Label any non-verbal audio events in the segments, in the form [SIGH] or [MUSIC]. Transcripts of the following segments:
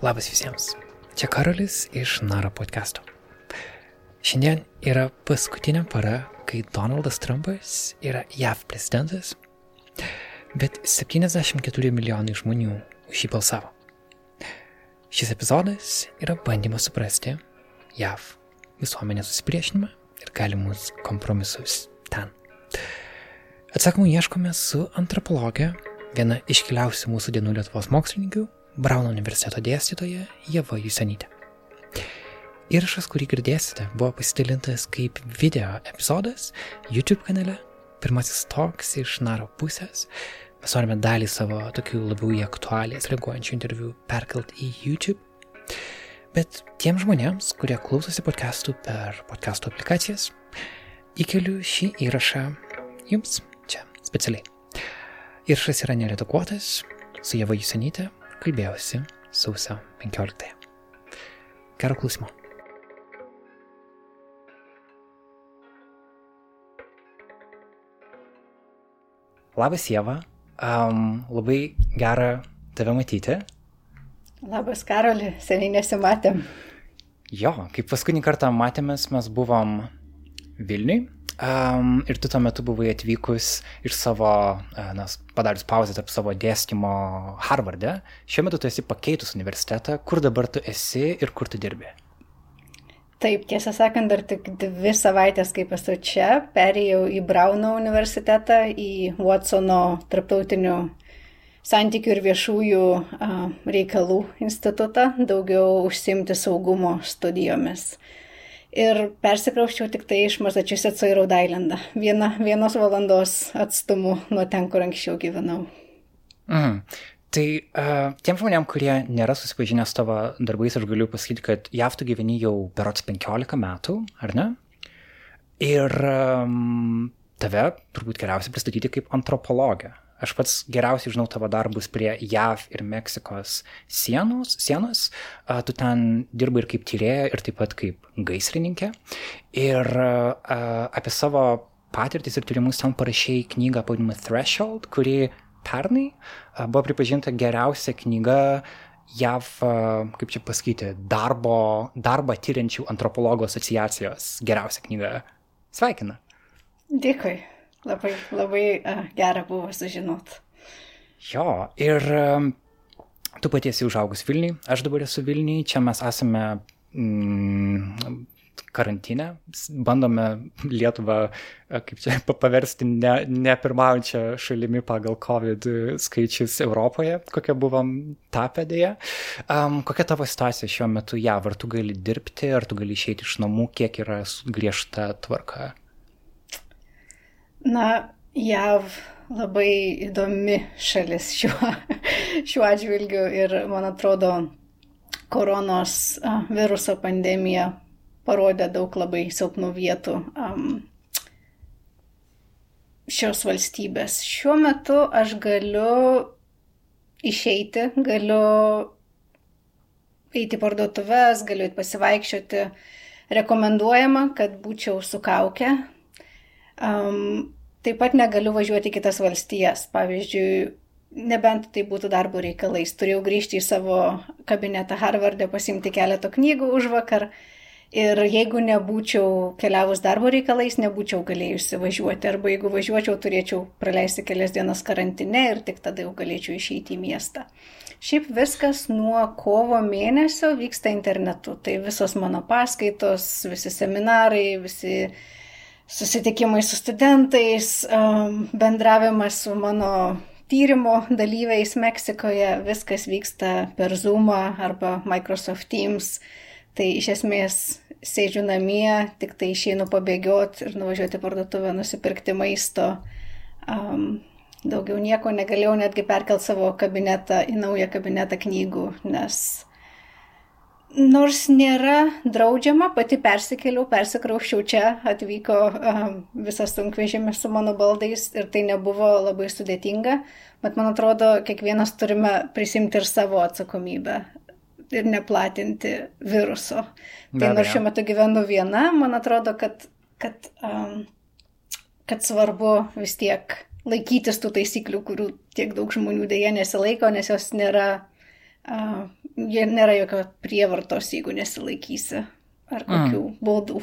Labas visiems. Čia Karolis iš Nara podcast'o. Šiandien yra paskutinė para, kai Donaldas Trumpas yra JAV prezidentas, bet 74 milijonai žmonių už jį balsavo. Šis epizodas yra bandymas suprasti JAV visuomenės susipriešinimą ir galimus kompromisus ten. Atsakymų ieškome su antropologė, viena iškiliausių mūsų dienų Lietuvos mokslininkių, Brauno universiteto dėstytoja Jeva Jusenytė. Įrašas, kurį girdėsite, buvo pasidalintas kaip video epizodas YouTube kanale, pirmasis toks iš Naro pusės. Mes norime dalį savo tokių labiau į aktualijas reaguojančių interviu perkelt į YouTube. Bet tiem žmonėms, kurie klausosi podcastų per podcastų aplikacijas, įkeliu šį įrašą jums čia specialiai. Įrašas yra neredaguotas, su Jeva Jusenytė kalbėjausi sausio 15. Gero klausimo. Labas, Jeva. Um, labai gera tave matyti. Labas, Karoli, seniai nesimatėm. Jo, kaip paskutinį kartą matėmės, mes buvom Vilniui. Um, ir tu tuo metu buvai atvykus iš savo, na, padarius pauzę tarp savo dėstymo Harvarde. Šiuo metu tu esi pakeitus universitetą. Kur dabar tu esi ir kur tu dirbi? Taip, tiesą sakant, dar tik dvi savaitės, kaip esu čia, perėjau į Brauno universitetą, į Watsono tarptautinių santykių ir viešųjų reikalų institutą, daugiau užsimti saugumo studijomis. Ir persikrauščiau tik tai iš Massachusetts'o į Rhode Islandą, viena, vienos valandos atstumu nuo ten, kur anksčiau gyvenau. Mm. Tai uh, tiem žmonėm, kurie nėra susipažinę su tavo darbais, aš galiu pasakyti, kad JAV tu gyveni jau berots 15 metų, ar ne? Ir um, tave turbūt geriausiai pristatyti kaip antropologę. Aš pats geriausiai žinau tavo darbus prie JAV ir Meksikos sienos. sienos. Tu ten dirbai ir kaip tyrėja, ir taip pat kaip gaisrininkė. Ir apie savo patirtis ir tyrimus ten parašiai knygą pavadinimą Threshold, kuri pernai buvo pripažinta geriausia knyga JAV, kaip čia pasakyti, darbo, darbą tyriančių antropologų asociacijos geriausia knyga. Sveikina. Dėkui. Labai, labai gera buvo sužinot. Jo, ir tu patiesi užaugus Vilniui, aš dabar esu Vilniui, čia mes esame mm, karantinę, bandome Lietuvą, kaip čia paversti, ne, ne pirmaujančią šalimi pagal COVID skaičius Europoje, kokia buvom tapę dėje. Um, kokia tavo situacija šiuo metu jav, ar tu gali dirbti, ar tu gali išeiti iš namų, kiek yra griežta tvarka? Na, jav labai įdomi šalis šiuo, [LAUGHS] šiuo atžvilgiu ir man atrodo, koronos viruso pandemija parodė daug labai silpnų vietų um, šios valstybės. Šiuo metu aš galiu išeiti, galiu eiti parduotuvės, galiu eiti pasivaikščioti. Rekomenduojama, kad būčiau su kauke. Um, taip pat negaliu važiuoti į kitas valstijas. Pavyzdžiui, nebent tai būtų darbo reikalais. Turėjau grįžti į savo kabinetą Harvarde, pasimti keletą knygų už vakar Ir jeigu nebūčiau keliavus darbo reikalais, nebūčiau galėjusi važiuoti. Arba jeigu važiuočiau, turėčiau praleisti kelias dienas karantine ir tik tada jau galėčiau išeiti į miestą. Šiaip viskas nuo kovo mėnesio vyksta internetu. Tai visos mano paskaitos, visi seminarai, visi susitikimai su studentais, um, bendravimas su mano tyrimo dalyviais Meksikoje, viskas vyksta per Zoom arba Microsoft Teams Tai iš esmės sėdžiu namie, tik tai išeinu pabėgioti ir nuvažiuoti parduotuvę, nusipirkti maisto. Um, daugiau nieko negalėjau netgi perkelti savo kabinetą į naują kabinetą knygų, nes nors nėra draudžiama, pati persikėliau, persikrauščiau čia, atvyko um, visas sunkvežimis su mano baldais ir tai nebuvo labai sudėtinga, bet man atrodo, kiekvienas turime prisimti ir savo atsakomybę ir neplatinti viruso. Be tai nors šiuo metu gyvenu viena, man atrodo, kad, kad, um, kad svarbu vis tiek laikytis tų taisyklių, kurių tiek daug žmonių dėja nesilaiko, nes jos nėra uh, jie nėra jokio prievartos, jeigu nesilaikysi, ar kokių mm. baudų.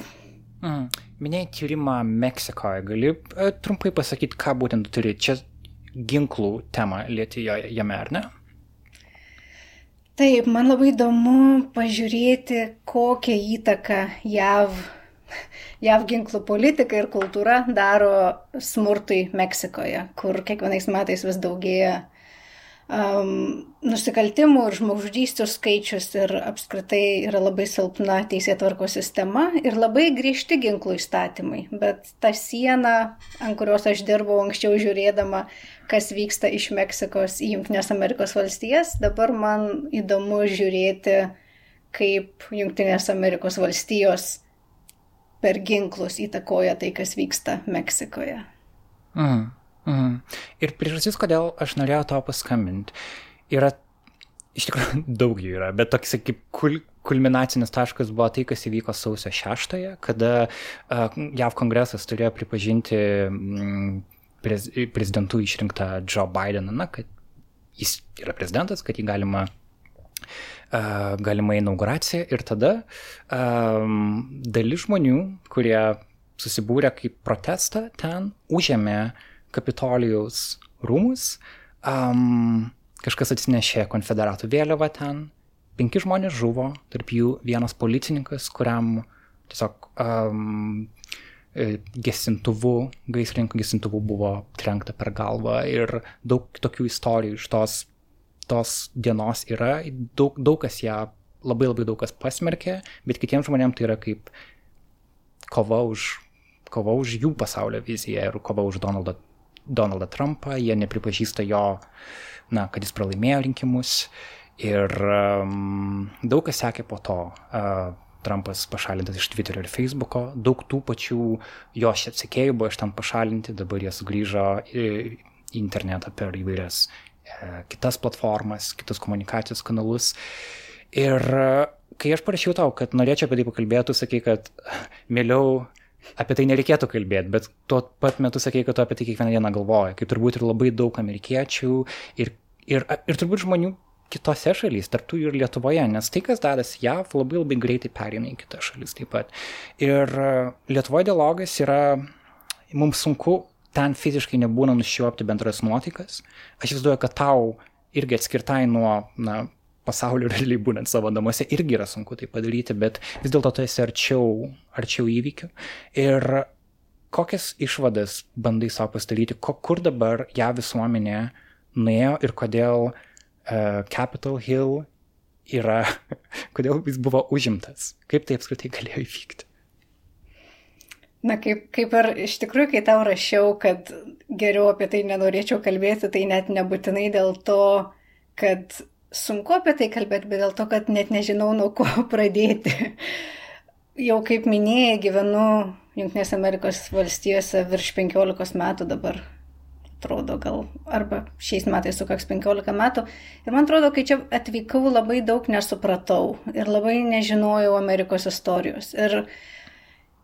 Mm. Minėjai tyrimą Meksikoje, gali uh, trumpai pasakyti, ką būtent turi čia ginklų temą lieti jame, ar ne? Taip, man labai įdomu pažiūrėti, kokią įtaką JAV, JAV ginklų politika ir kultūra daro smurtui Meksikoje, kur kiekvienais metais vis daugėja um, nusikaltimų ir žmogžudysčių skaičius ir apskritai yra labai silpna teisėtvarko sistema ir labai griežti ginklų įstatymai. Bet ta siena, ant kurios aš dirbau anksčiau žiūrėdama, kas vyksta iš Meksikos į Junktinės Amerikos valstijas, dabar man įdomu žiūrėti, kaip Junktinės Amerikos valstijos per ginklus įtakoja tai, kas vyksta Meksikoje. Mm. Ir priežastis, kodėl aš norėjau tau paskambinti, yra, iš tikrųjų, [LAUGHS] daug jų yra, bet toks kaip kul, kulminacinis taškas buvo tai, kas įvyko sausio 6, kada uh, JAV kongresas turėjo pripažinti mm, prez, prezidentų išrinktą Joe Bideną, na, kad jis yra prezidentas, kad jį galima uh, galima inauguracija ir tada um, dalis žmonių, kurie susibūrė kaip protestą ten, užėmė uh, Kapitolijaus rūmus. Um, kažkas atsinešė konfederatų vėliavą ten. Penki žmonės žuvo, tarp jų vienas policininkas, kuriam tiesiog um, gesintuvu, gaisrininkų gesintuvu buvo trenkta per galvą ir daug tokių istorijų iš tos, tos dienos yra, daug, daug kas ją, labai labai daug kas pasmerkė, bet kitiems žmonėms tai yra kaip kova už, kova už jų pasaulio viziją ir kova už Donaldą Donaldą Trumpą, jie nepripažįsta jo, na, kad jis pralaimėjo rinkimus ir um, daug kas sekė po to. Uh, Trumpas pašalintas iš Twitterio ir Facebooko, daug tų pačių jo atsikėjų buvo iš ten pašalinti, dabar jie sugrįžo į, internetą per įvairias e, kitas platformas, kitus komunikacijos kanalus. Ir e, kai aš parašiau tau, kad norėčiau apie tai pakalbėti, sakai, kad [LAUGHS] mieliau apie tai nereikėtų kalbėti, bet tuo pat metu sakė, kad tu apie tai kiekvieną dieną galvoji, kaip turbūt ir labai daug amerikiečių ir, ir, ir turbūt žmonių kitose šalyse, tarptų ir Lietuvoje, nes tai, kas dadas JAV, labai labai greitai perina į kitas šalis taip pat. Ir e, Lietuvoje dialogas yra, mums sunku ten fiziškai nebūna nušiuopti bendras nuotaikas. Aš įsivaizduoju, kad tau irgi atskirtai nuo na, pasaulio [LAUGHS] realiai būnant savo namuose irgi yra sunku tai padaryti, bet vis dėlto tu esi arčiau, arčiau įvykių. Ir kokias išvadas bandai savo pasidaryti, kur dabar ją visuomenė nuėjo ir kodėl uh, Capitol Hill yra, [LAUGHS] kodėl jis buvo užimtas, kaip tai apskritai galėjo įvykti. Na, kaip, kaip ir iš tikrųjų, kai tau rašiau, kad geriau apie tai nenorėčiau kalbėti, tai net nebūtinai dėl to, kad sunku apie tai kalbėti, bet dėl to, kad net nežinau, nuo ko [LAUGHS] pradėti. Jau kaip minėjai, gyvenu Junktinės Amerikos valstijose virš 15 metų dabar, atrodo gal, arba šiais metais sukaks 15 metų. Ir man atrodo, kai čia atvykau, labai daug nesupratau ir labai nežinojau Amerikos istorijos. Ir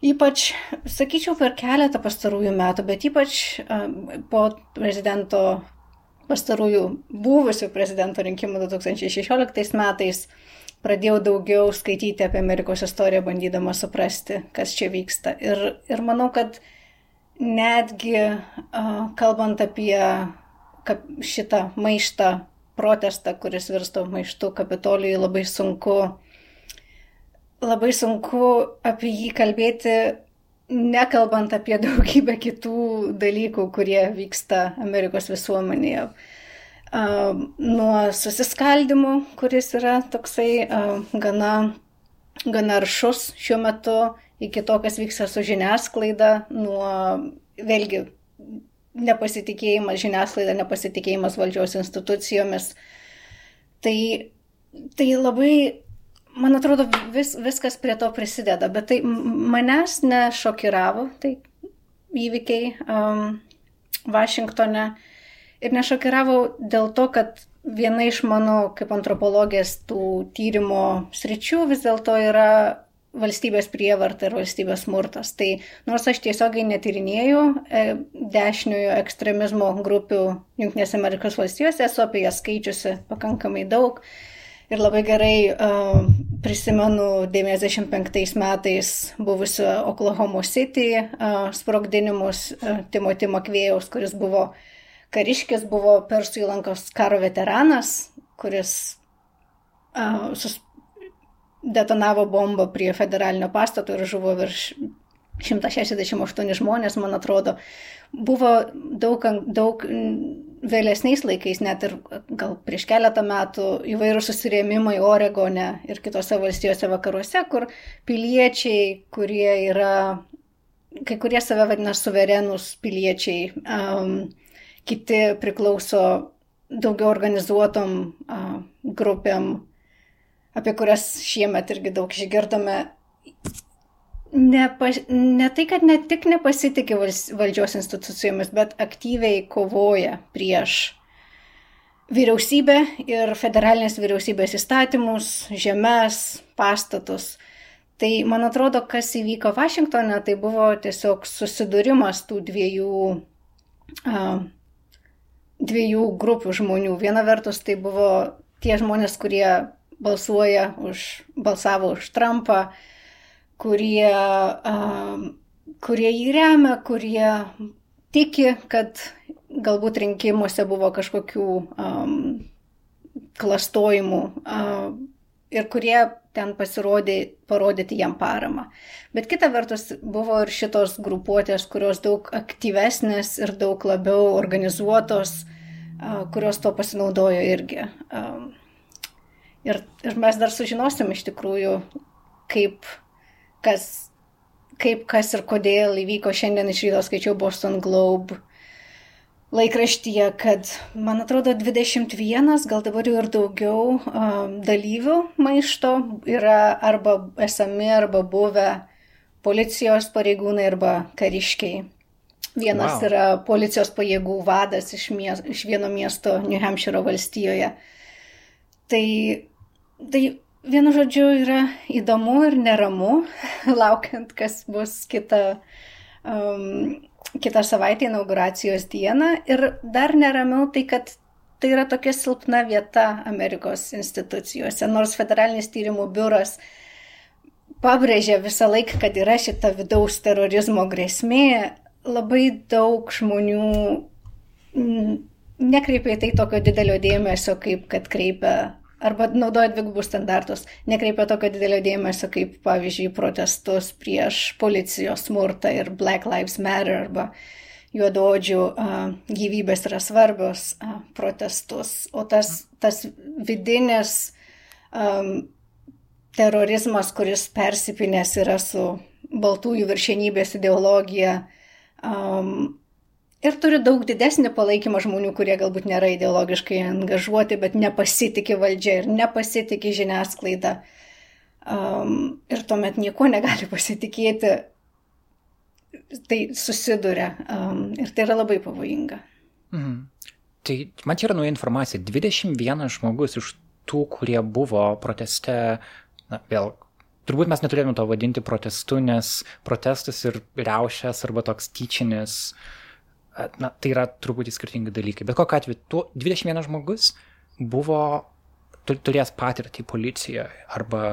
ypač, sakyčiau, per keletą pastarųjų metų, bet ypač po prezidento pastarųjų buvusių prezidento rinkimų 2016 metais pradėjau daugiau skaityti apie Amerikos istoriją, bandydama suprasti, kas čia vyksta. Ir, ir manau, kad netgi uh, kalbant apie kap, šitą maištą, protestą, kuris virsto maištu kapitolijui, labai sunku, labai sunku apie jį kalbėti nekalbant apie daugybę kitų dalykų, kurie vyksta Amerikos visuomenėje. Nuo susiskaldimo, kuris yra toksai gana, gana aršus šiuo metu, iki to, kas vyksta su žiniasklaida, nuo vėlgi nepasitikėjimas žiniasklaida, nepasitikėjimas valdžios institucijomis. Tai, tai labai man atrodo, vis, viskas prie to prisideda, bet tai manęs nešokiravo, tai įvykiai um, Vašingtone ir nešokiravo dėl to, kad viena iš mano kaip antropologės tų tyrimo sričių vis dėlto yra valstybės prievarta ir valstybės smurtas. Tai nors aš tiesiogiai netirinėjau e, dešiniojo ekstremizmo grupių Junktinėse Amerikos valstijose, esu apie jas skaičiusi pakankamai daug. Ir labai gerai uh, prisimenu 95 metais buvusio Oklahoma City uh, sprogdinimus uh, Timothy Makvėjaus, kuris buvo kariškis, buvo Persų įlankos karo veteranas, kuris uh, sus, detonavo bombą prie federalinio pastato ir žuvo virš 168 žmonės, man atrodo, buvo daug, daug vėlesniais laikais, net ir gal prieš keletą metų, įvairūs susirėmimai Oregone ir kitose valstijose vakaruose, kur piliečiai, kurie yra, kai kurie save vadina suverenus piliečiai, um, kiti priklauso daugiau organizuotom uh, grupėm, apie kurias šiemet irgi daug išgirdome nepa, ne tai, kad ne tik nepasitikė valdžios institucijomis, bet aktyviai kovoja prieš vyriausybę ir federalinės vyriausybės įstatymus, žemės, pastatus. Tai man atrodo, kas įvyko Vašingtone, tai buvo tiesiog susidūrimas tų dviejų, uh, dviejų grupių žmonių. Viena vertus tai buvo tie žmonės, kurie balsuoja už, balsavo už Trumpą, uh, kurie, kurie jį remia, kurie tiki, kad galbūt rinkimuose buvo kažkokių um, klastojimų um, ir kurie ten pasirodė, parodyti jam paramą. Bet kita vertus buvo ir šitos grupuotės, kurios daug aktyvesnės ir daug labiau organizuotos, uh, kurios to pasinaudojo irgi. Um, ir, ir mes dar sužinosim iš tikrųjų, kaip kas, kaip, kas ir kodėl įvyko šiandien iš ryto skaičiau Boston Globe laikraštyje, kad, man atrodo, 21, gal dabar jau ir daugiau um, dalyvių maišto yra arba esami, arba buvę policijos pareigūnai arba kariškiai. Vienas wow. yra policijos pajėgų vadas iš, mies, iš vieno miesto New Hampshire valstijoje. Tai, tai Vienu žodžiu, yra įdomu ir neramu, [LAUGHS] laukiant, kas bus kita, um, kitą savaitę inauguracijos dieną. Ir dar neramiau tai, kad tai yra tokia silpna vieta Amerikos institucijose, nors federalinis tyrimų biuras pabrėžia visą laiką, kad yra šita vidaus terorizmo grėsmė, labai daug žmonių nekreipia į tai tokio didelio dėmesio, kaip kad kreipia arba naudoja dvigubus standartus, nekreipia tokio didelio dėmesio kaip, pavyzdžiui, protestus prieš policijos smurtą ir Black Lives Matter arba juododžių uh, gyvybės yra svarbios uh, protestus. O tas, tas vidinis um, terorizmas, kuris persipinės yra su baltųjų viršenybės ideologija, um, ir turi daug didesnį palaikymą žmonių, kurie galbūt nėra ideologiškai angažuoti, bet nepasitikė valdžia ir nepasitikė žiniasklaida. Um, ir tuomet nieko negali pasitikėti. Tai susiduria um, ir tai yra labai pavojinga. Mhm. Tai man čia yra nauja informacija. 21 žmogus iš tų, kurie buvo proteste, na, vėl turbūt mes neturėtume to vadinti protestu, nes protestas ir riaušės arba toks tyčinis na, tai yra truputį skirtingi dalykai. Bet kokiu atveju, tu 21 žmogus buvo turėjęs patirtį policijoje arba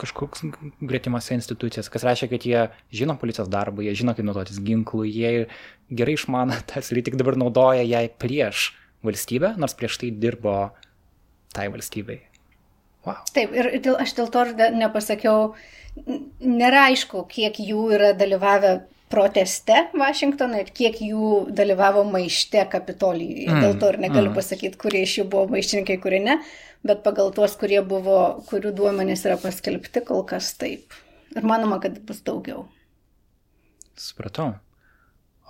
kažkoks gretimose institucijose, kas reiškia, kad jie žino policijos darbą, jie žino, kaip naudotis ginklų, jie gerai išmano tas ir tik dabar naudoja jai prieš valstybę, nors prieš tai dirbo tai valstybei. Wow. Taip, ir dėl, aš dėl to nepasakiau, nėra aišku, kiek jų yra dalyvavę proteste Vašingtoną ir kiek jų dalyvavo maište Kapitolijuje. Mm, Dėl to ir negaliu mm. pasakyti, kurie iš jų buvo maištininkai, kurie ne, bet pagal tuos, kurie buvo, kurių duomenys yra paskelbti, kol kas taip. Ir manoma, kad bus daugiau. Supratau.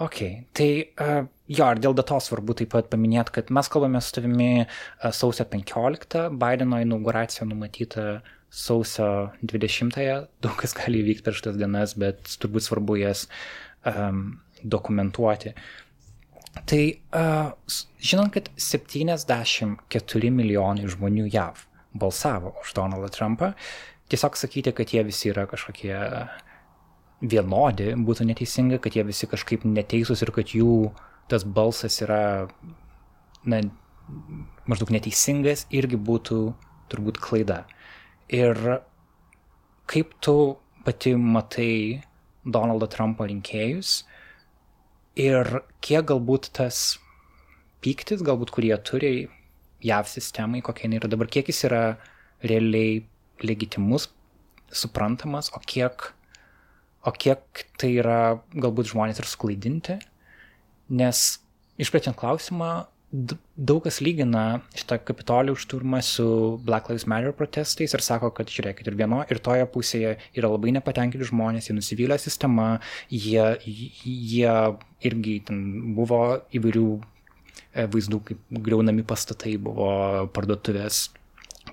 Ok, tai uh, jo, ir dėl datos svarbu taip pat paminėti, kad mes kalbame su tavimi uh, sausio 15, Bideno inauguracija numatyta sausio 20-ąją, daug kas gali įvykti per šitas dienas, bet turbūt svarbu jas um, dokumentuoti. Tai uh, žinant, kad 74 milijonai žmonių JAV balsavo už Donaldą Trumpą, tiesiog sakyti, kad jie visi yra kažkokie vienodi, būtų neteisinga, kad jie visi kažkaip neteisūs ir kad jų tas balsas yra na, maždaug neteisingas, irgi būtų turbūt klaida. Ir kaip tu pati matai Donaldo Trumpo rinkėjus ir kiek galbūt tas pyktis, galbūt kurie turi JAV sistemai, kokia jinai yra dabar, kiek jis yra realiai legitimus, suprantamas, o kiek, o kiek tai yra galbūt žmonės ir suklaidinti, nes išplečiant klausimą, daug kas lygina šitą kapitolijų šturmą su Black Lives Matter protestais ir sako, kad žiūrėkit, ir vieno, ir toje pusėje yra labai nepatenkinti žmonės, jie nusivylę sistema, jie, jie irgi ten buvo įvairių e, vaizdų, kaip greunami pastatai, buvo parduotuvės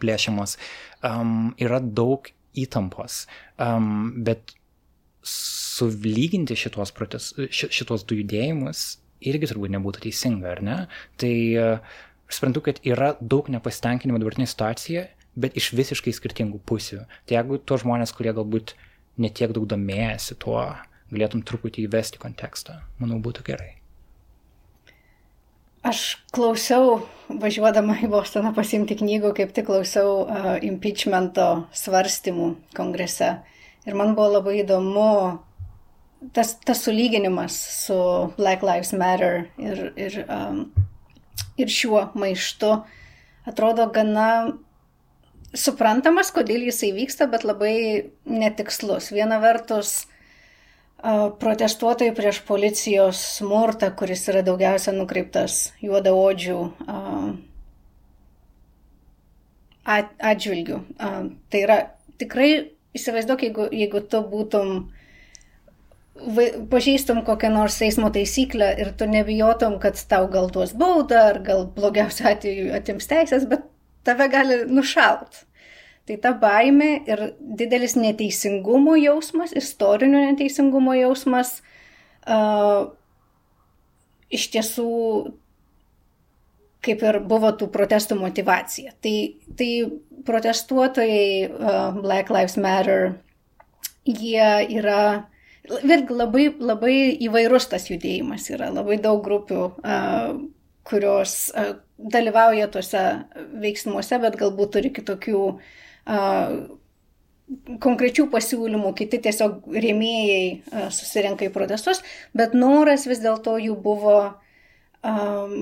plėšiamos. Um, yra daug įtampos, um, bet sulyginti šitos, protes, šitos du judėjimus irgi turbūt nebūtų teisinga, ar ne? Tai aš suprantu, kad yra daug nepasitenkinimo dabartinė situacija, bet iš visiškai skirtingų pusių. Tai jeigu tuos žmonės, kurie galbūt netiek daug domėjasi tuo, galėtum truputį įvesti kontekstą, manau, būtų gerai. Aš klausiau, važiuodama į Bostoną pasimti knygų, kaip tik klausiau uh, impeachmento svarstymų kongrese. Ir man buvo labai įdomu tas, tas sulyginimas su Black Lives Matter ir, ir, um, ir šiuo maištu atrodo gana suprantamas, kodėl jisai vyksta, bet labai netikslus. Viena vertus, protestuotojai prieš policijos smurtą, kuris yra daugiausia nukreiptas juodaodžių atžvilgių. Tai yra tikrai, įsivaizduok, jeigu, jeigu tu būtum pažįstum kokią nors eismo taisyklę ir tu nebijotum, kad tau gal duos baudą ar gal blogiausiu atveju atims teisės, bet tave gali nušaut. Tai ta baime ir didelis neteisingumo jausmas, istorinio neteisingumo jausmas uh, iš tiesų kaip ir buvo tų protestų motivacija. Tai, tai protestuotojai uh, Black Lives Matter, jie yra Vėlgi labai, labai įvairus tas judėjimas yra, labai daug grupių, kurios dalyvauja tuose veiksmuose, bet galbūt turi kitokių konkrečių pasiūlymų, kiti tiesiog rėmėjai susirenka į protestus, bet noras vis dėlto jų buvo um,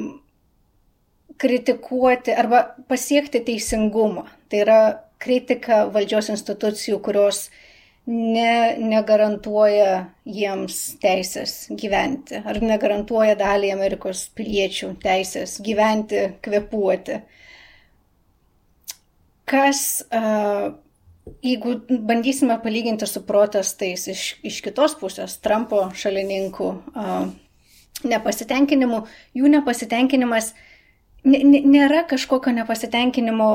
kritikuoti arba pasiekti teisingumą. Tai yra kritika valdžios institucijų, kurios uh, ne, negarantuoja jiems teisės gyventi ar negarantuoja daliai Amerikos piliečių teisės gyventi, kvepuoti. Kas, jeigu bandysime palyginti su protestais iš, iš kitos pusės, Trumpo šalininkų nepasitenkinimu, jų nepasitenkinimas nėra kažkokio nepasitenkinimo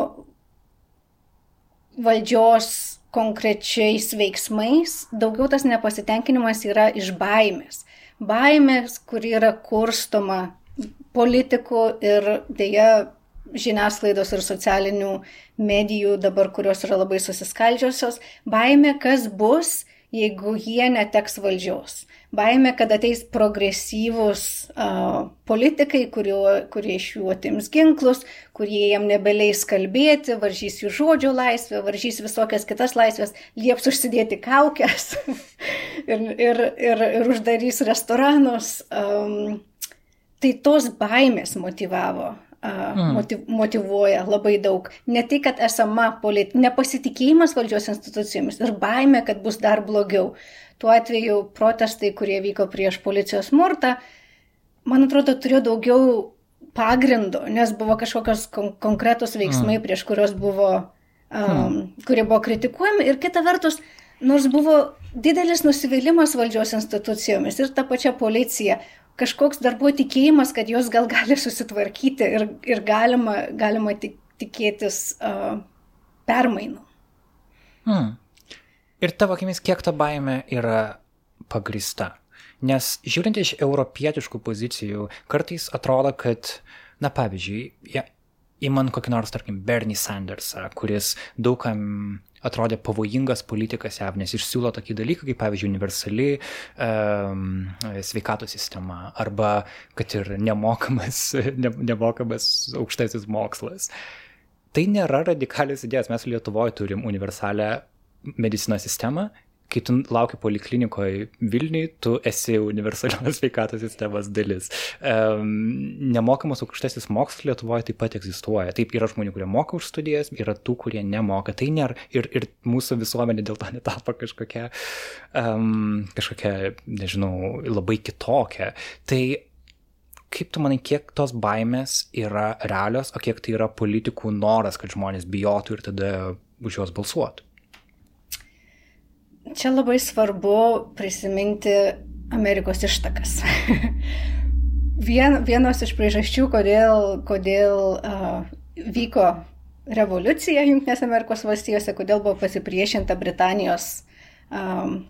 valdžios konkrečiais veiksmais, daugiau tas nepasitenkinimas yra iš baimės. Baimės, kuri yra kurstoma politikų ir dėja žiniasklaidos ir socialinių medijų dabar, kurios yra labai susiskaldžiosios, baimė, kas bus, jeigu jie neteks valdžios baime, kad ateis progresyvūs uh, politikai, kurio, kurie iš jų atims ginklus, kurie jam nebeleis kalbėti, varžys jų žodžio laisvę, varžys visokias kitas laisvės, lieps užsidėti kaukės [LAUGHS] ir, ir, ir, ir uždarys restoranus. Um, tai tos baimės motivavo. Motiv, motivuoja labai daug. Ne tai, kad esama polit, nepasitikėjimas valdžios institucijomis ir baime, kad bus dar blogiau. Tuo atveju protestai, kurie vyko prieš policijos smurtą, man atrodo, turėjo daugiau pagrindo, nes buvo kažkokios kon konkretos veiksmai, mm. prieš kurios buvo, um, mm. kurie buvo kritikuojami. Ir kita vertus, nors buvo didelis nusivylimas valdžios institucijomis ir ta pačia policija, kažkoks dar buvo tikėjimas, kad jos gal gali susitvarkyti ir, ir galima, galima tik, tikėtis uh, permainų. Hmm. Ir tavo akimis, kiek ta baime yra pagrista? Nes žiūrint iš europietiškų pozicijų, kartais atrodo, kad, na pavyzdžiui, ja, įman kokį nors, tarkim, Bernie Sandersą, kuris daugam atrodė pavojingas politikas jav, nes išsiūlo tokį dalyką, kaip pavyzdžiui, universali um, sveikatos sistema arba kad ir nemokamas, [LAUGHS] ne, nemokamas aukštasis mokslas. tai nėra radikalios idėjos. Mes Lietuvoje turim universalią medicinos sistemą kai tu lauki poliklinikoje Vilniui, tu esi universalios [LAUGHS] sveikatos sistemos dalis. Um, nemokamas aukštasis mokslas Lietuvoje taip pat egzistuoja. Taip yra žmonių, kurie moka už studijas, yra tų, kurie nemoka. Tai nėra ir, ir mūsų visuomenė dėl to [LAUGHS] netapo kažkokia, um, kažkokia, nežinau, labai kitokia. Tai kaip tu manai, kiek tos baimės yra realios, o kiek tai yra politikų noras, kad žmonės bijotų ir tada už juos balsuotų? Čia labai svarbu prisiminti Amerikos ištakas. [LAUGHS] Vien, vienos iš priežasčių, kodėl, kodėl uh, vyko revoliucija Junktinės Amerikos valstijose, kodėl buvo pasipriešinta Britanijos um,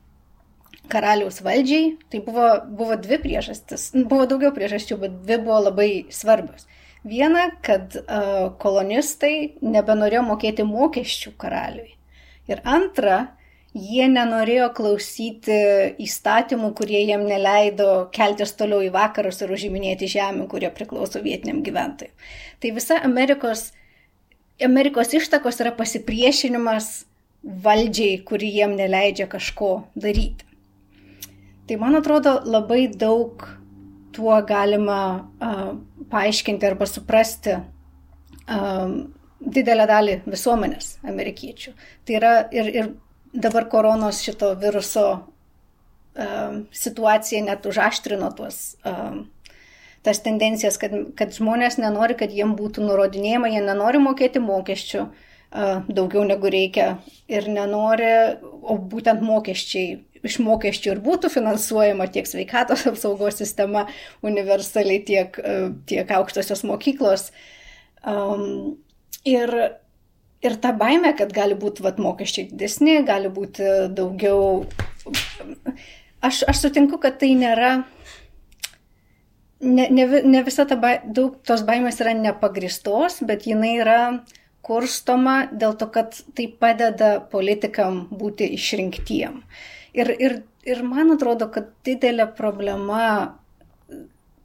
karaliaus valdžiai, tai buvo, buvo dvi priežastis. Buvo daugiau priežasčių, bet dvi buvo labai svarbios. Viena, kad uh, kolonistai nebenorėjo mokėti mokesčių karaliui. Ir antra, jie nenorėjo klausyti įstatymų, kurie jiem neleido keltis toliau į vakarus ir užiminėti žemę, kurie priklauso vietiniam gyventojui. Tai visa Amerikos, Amerikos ištakos yra pasipriešinimas valdžiai, kuri jiem neleidžia kažko daryti. Tai man atrodo labai daug tuo galima uh, paaiškinti arba suprasti um, didelę dalį visuomenės amerikiečių. Tai yra ir, ir dabar koronos šito viruso um, situacija net užaštrino tuos, um, tas tendencijas, kad, kad žmonės nenori, kad jiem būtų nurodinėjama, jie nenori mokėti mokesčių uh, daugiau negu reikia ir nenori, o būtent mokesčiai iš mokesčių ir būtų finansuojama tiek sveikatos apsaugos sistema universaliai, tiek, tiek aukštosios mokyklos. Um, ir ir ta baime, kad gali būti vat, mokesčiai didesni, gali būti daugiau. Aš, aš sutinku, kad tai nėra. Ne, ne, ne visa ta ba, daug tos baimės yra nepagristos, bet jinai yra kurstoma dėl to, kad tai padeda politikam būti išrinktiem. Ir, ir, ir man atrodo, kad didelė problema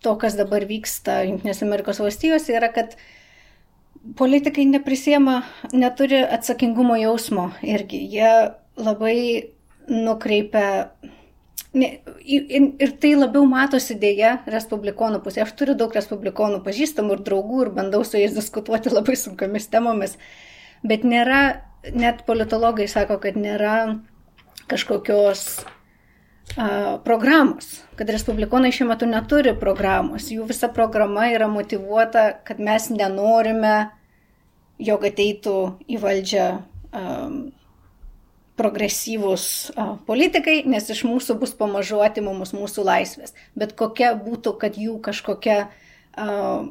to, kas dabar vyksta Junktinėse Amerikos valstijose, yra, kad uh, politikai neprisėma, neturi atsakingumo jausmo irgi. Jie labai nukreipia. Ir tai labiau matosi dėja respublikonų pusė. Aš turiu daug respublikonų pažįstamų ir draugų ir bandau su jais diskutuoti labai sunkomis temomis. Bet nėra, net politologai sako, kad nėra kažkokios programos, kad respublikonai šiuo metu neturi programos. Jų visa programa yra motivuota, kad mes nenorime jog ateitų į valdžią um, progresyvūs uh, politikai, nes iš mūsų bus pamažu atimamos mūsų laisvės. Bet kokia būtų, kad jų kažkokia uh,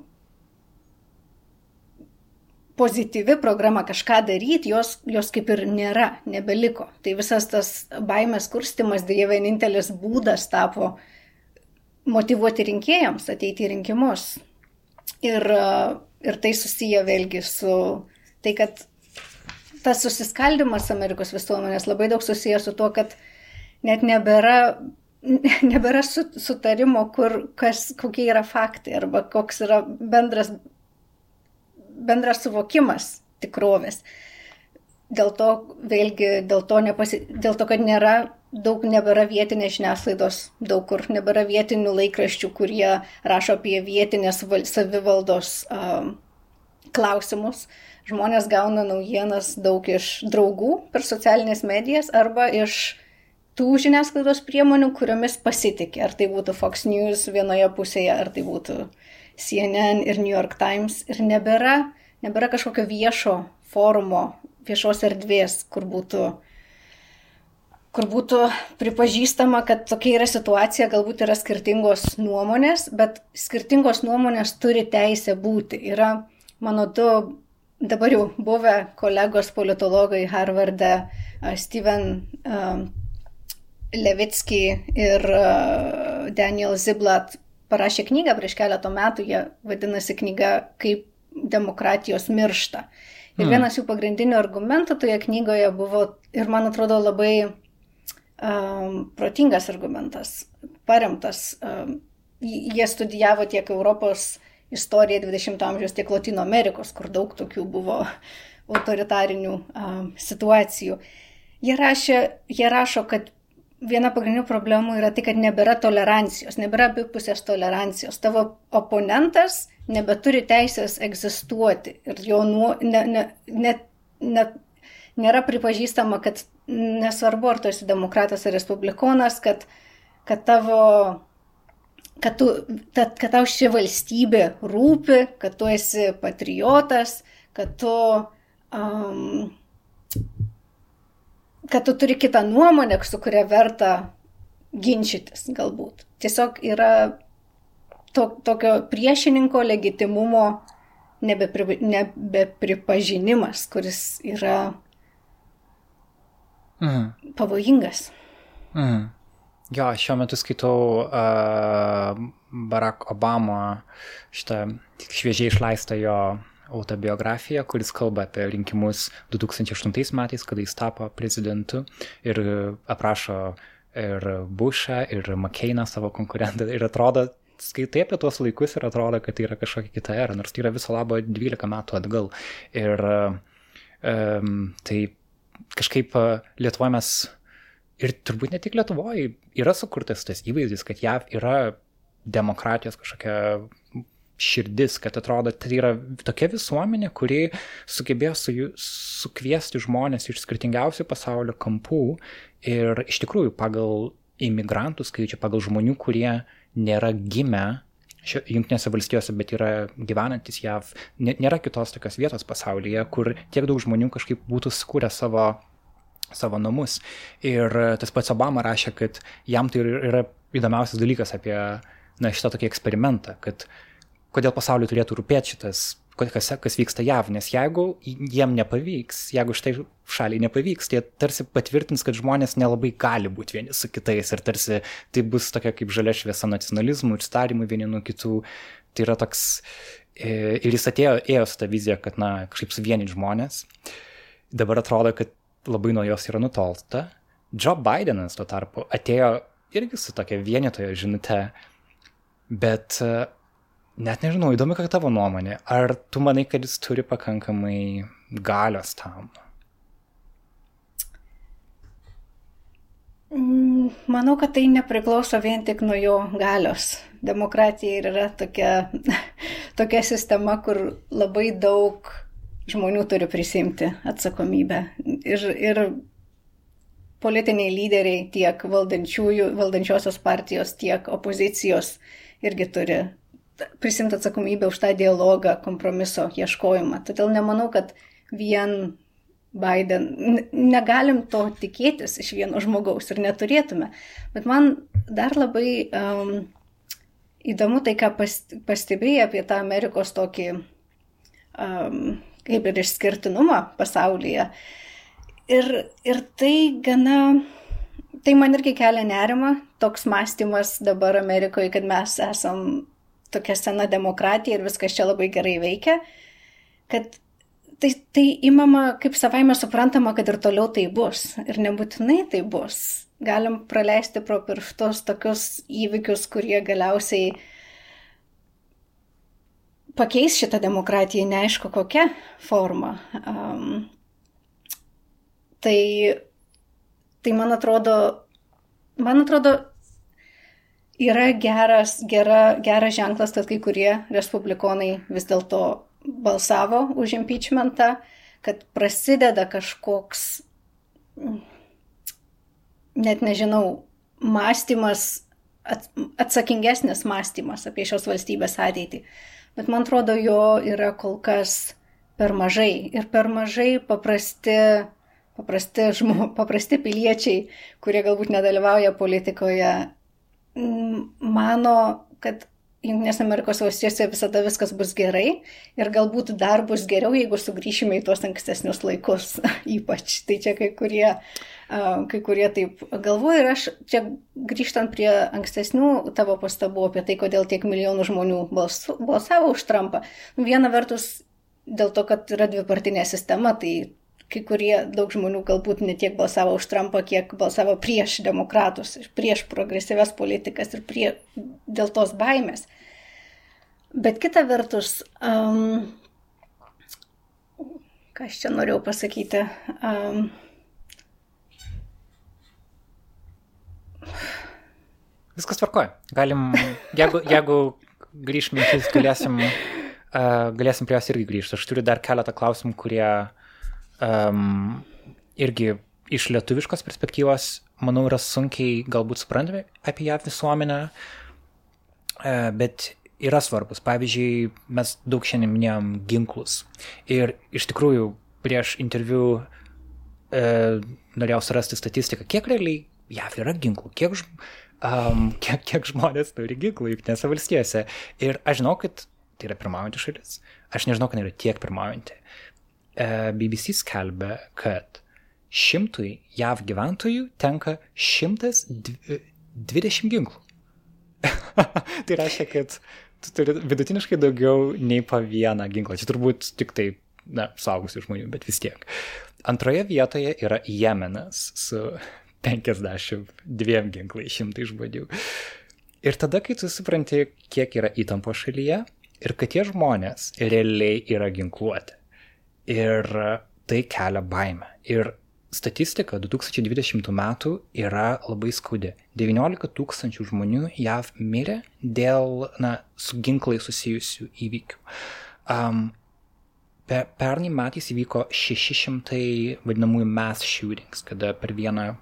pozityvi programa kažką daryti, jos, jos kaip ir nėra, nebeliko. Tai visas tas baimės kurstimas dėja vienintelis būdas tapo motivuoti rinkėjams ateiti į rinkimus. Ir ir tai susiję vėlgi su tai, kad tas susiskaldimas Amerikos visuomenės labai daug susijęs su tuo, kad net nebėra, nebėra sutarimo, kur, kas, kokie yra faktai arba koks yra bendras, bendras suvokimas tikrovės. Dėl to, vėlgi, dėl to, nepasi, dėl to, kad nėra daug nebėra vietinės žiniasklaidos, daug kur nebėra vietinių laikraščių, kurie rašo apie vietinės savivaldos um, klausimus. Žmonės gauna naujienas daug iš draugų per socialinės medijas arba iš tų žiniasklaidos priemonių, kuriomis pasitikė. Ar tai būtų Fox News vienoje pusėje, ar tai būtų CNN ir New York Times. Ir nebėra, nebėra kažkokio viešo forumo, viešos erdvės, kur būtų kur būtų pripažįstama, kad tokia yra situacija, galbūt yra skirtingos nuomonės, bet skirtingos nuomonės turi teisę būti. Yra mano du dabar jau buvę kolegos politologai Harvarde, Steven uh, Levitsky ir uh, Daniel Ziblat parašė knygą prieš keletą metų, jie vadinasi knyga Kaip demokratijos miršta. Ir hmm. vienas jų pagrindinių argumentų toje knygoje buvo, ir man atrodo labai um, protingas argumentas, paremtas. Um, jie studijavo tiek Europos istoriją 20-ojo amžiaus, tiek Latino Amerikos, kur daug tokių buvo autoritarinių um, situacijų. Jie, rašė, jie rašo, kad viena pagrindinių problemų yra tai, kad nebėra tolerancijos, nebėra abipusės tolerancijos. Tavo oponentas nebeturi teisės egzistuoti ir jo nuo, ne, ne, ne, ne, nėra pripažįstama, kad nesvarbu, ar tu esi demokratas ar respublikonas, kad, kad tavo kad, tu, kad, kad tau ši valstybė rūpi, kad tu esi patriotas, kad tu, um, kad tu turi kitą nuomonę, su kuria verta ginčytis galbūt. Tiesiog yra to, tokio priešininko legitimumo nebepri, nebepripažinimas, kuris yra mhm. pavojingas. Mhm. Jo, šiuo metu skaitau uh, Barack Obama šitą šviežiai išleistą jo autobiografiją, kuris kalba apie rinkimus 2008 metais, kada jis tapo prezidentu ir aprašo ir Bushą, ir McCainą savo konkurentą. Ir atrodo, skaitai apie tuos laikus ir atrodo, kad tai yra kažkokia kita era, nors tai yra viso labo 12 metų atgal. Ir um, tai kažkaip Lietuvoje mes ir turbūt ne tik Lietuvoje yra sukurtas tas įvaizdis, kad JAV yra demokratijos kažkokia širdis, kad atrodo, tai yra tokia visuomenė, kuri sugebėjo su, sukviesti žmonės iš skirtingiausių pasaulio kampų ir iš tikrųjų pagal imigrantų skaičių, pagal žmonių, kurie nėra gimę Junktinėse valstijose, bet yra gyvenantis JAV, nėra kitos tokios vietos pasaulyje, kur tiek daug žmonių kažkaip būtų skūrę savo savo namus. Ir tas pats Obama rašė, kad jam tai yra įdomiausias dalykas apie na, šitą tokį eksperimentą, kad kodėl pasauliu turėtų rūpėti šitas, kas, kas vyksta JAV, nes jeigu jiem nepavyks, jeigu šitai šaliai nepavyks, tai tarsi patvirtins, kad žmonės nelabai gali būti vieni su kitais ir tarsi tai bus tokia kaip žalia šviesa nacionalizmų ir starimų vieni nuo kitų. Tai yra toks, e, ir jis atėjo, ėjo su tą viziją, kad, na, kažkaip suvienyti žmonės. Dabar atrodo, kad labai nuo jos yra nutolsta. Joe Bidenas tuo tarpu atėjo irgi su tokia vienitojo žinute, bet net nežinau, įdomi, kokia tavo nuomonė. Ar tu manai, kad jis turi pakankamai galios tam? Mm, manau, kad tai nepriklauso vien tik nuo jo galios. Demokratija yra tokia, [LAUGHS] tokia sistema, kur labai daug žmonių turi prisimti atsakomybę. Ir, ir politiniai lyderiai tiek valdančiosios partijos, tiek opozicijos irgi turi prisimti atsakomybę už tą dialogą, kompromiso ieškojimą. Todėl nemanau, kad vien Biden, negalim to tikėtis iš vieno žmogaus ir neturėtume. Bet man dar labai um, įdomu tai, ką pastebėjai apie tą Amerikos tokį um, kaip ir išskirtinumą pasaulyje. Ir, ir tai gana, tai man irgi kelia nerima, toks mąstymas dabar Amerikoje, kad mes esam tokia sena demokratija ir viskas čia labai gerai veikia, kad tai, tai imama kaip savaime suprantama, kad ir toliau tai bus. Ir nebūtinai tai bus. Galim praleisti pro pirštus tokius įvykius, kurie galiausiai pakeis šitą demokratiją, neaišku kokia forma. Um, tai, tai man atrodo, man atrodo, yra geras, gera, geras ženklas, kad kai kurie respublikonai vis dėlto balsavo už impeachmentą, kad prasideda kažkoks, net nežinau, mąstymas, atsakingesnis mąstymas apie šios valstybės ateitį bet man atrodo, jo yra kol kas per mažai. Ir per mažai paprasti, paprasti, žmo, paprasti piliečiai, kurie galbūt nedalyvauja politikoje, mano, kad Junktinės Amerikos valstijose visada viskas bus gerai ir galbūt dar bus geriau, jeigu sugrįšime į tuos ankstesnius laikus [LAUGHS] ypač. Tai čia kai kurie kai kurie taip galvoja ir aš čia grįžtant prie ankstesnių tavo pastabų apie tai, kodėl tiek milijonų žmonių balsavo už Trumpą. Viena vertus dėl to, kad yra dvipartinė sistema, tai kai kurie daug žmonių galbūt ne tiek balsavo už Trumpą, kiek balsavo prieš demokratus, prieš progresyves politikas ir prie, dėl tos baimės. Bet kita vertus, um, ką aš čia norėjau pasakyti, um, Viskas tvarkoja. Galim, jeigu, jeigu grįž mintis, galėsim, uh, galėsim prie jos irgi grįžti. Aš turiu dar keletą klausimų, kurie um, irgi iš lietuviškos perspektyvos, manau, yra sunkiai galbūt suprantami apie ją visuomenę, uh, bet yra svarbus. Pavyzdžiui, mes daug šiandien minėjom ginklus. Ir iš tikrųjų, prieš interviu uh, norėjau surasti statistiką, kiek realiai JAV yra ginklų, kiek um, kiek, kiek žmonės turi ginklų Junktinėse valstijose. Ir aš žinau, kad tai yra pirmaujanti šalis. Aš nežinau, kad yra tiek pirmaujanti. Uh, BBC skelbia, kad šimtui JAV gyventojų tenka 120 ginklų. [LAUGHS] tai reiškia, kad tu turi vidutiniškai daugiau nei po vieną ginklą. Čia turbūt tik tai, na, saugusių žmonių, bet vis tiek. Antroje vietoje yra Jemenas su 52 ginklai, šimtai žmonių. Ir tada, kai tu supranti, kiek yra įtampo šalyje ir kad tie žmonės realiai yra ginkluoti. Ir tai kelia baimę. Ir statistika 2020 metų yra labai skaudi. 19 tūkstančių žmonių JAV mirė dėl na, su ginklai susijusių įvykių. Um, per, pernai metais įvyko 600 vadinamųjų mass shootings, kada per vieną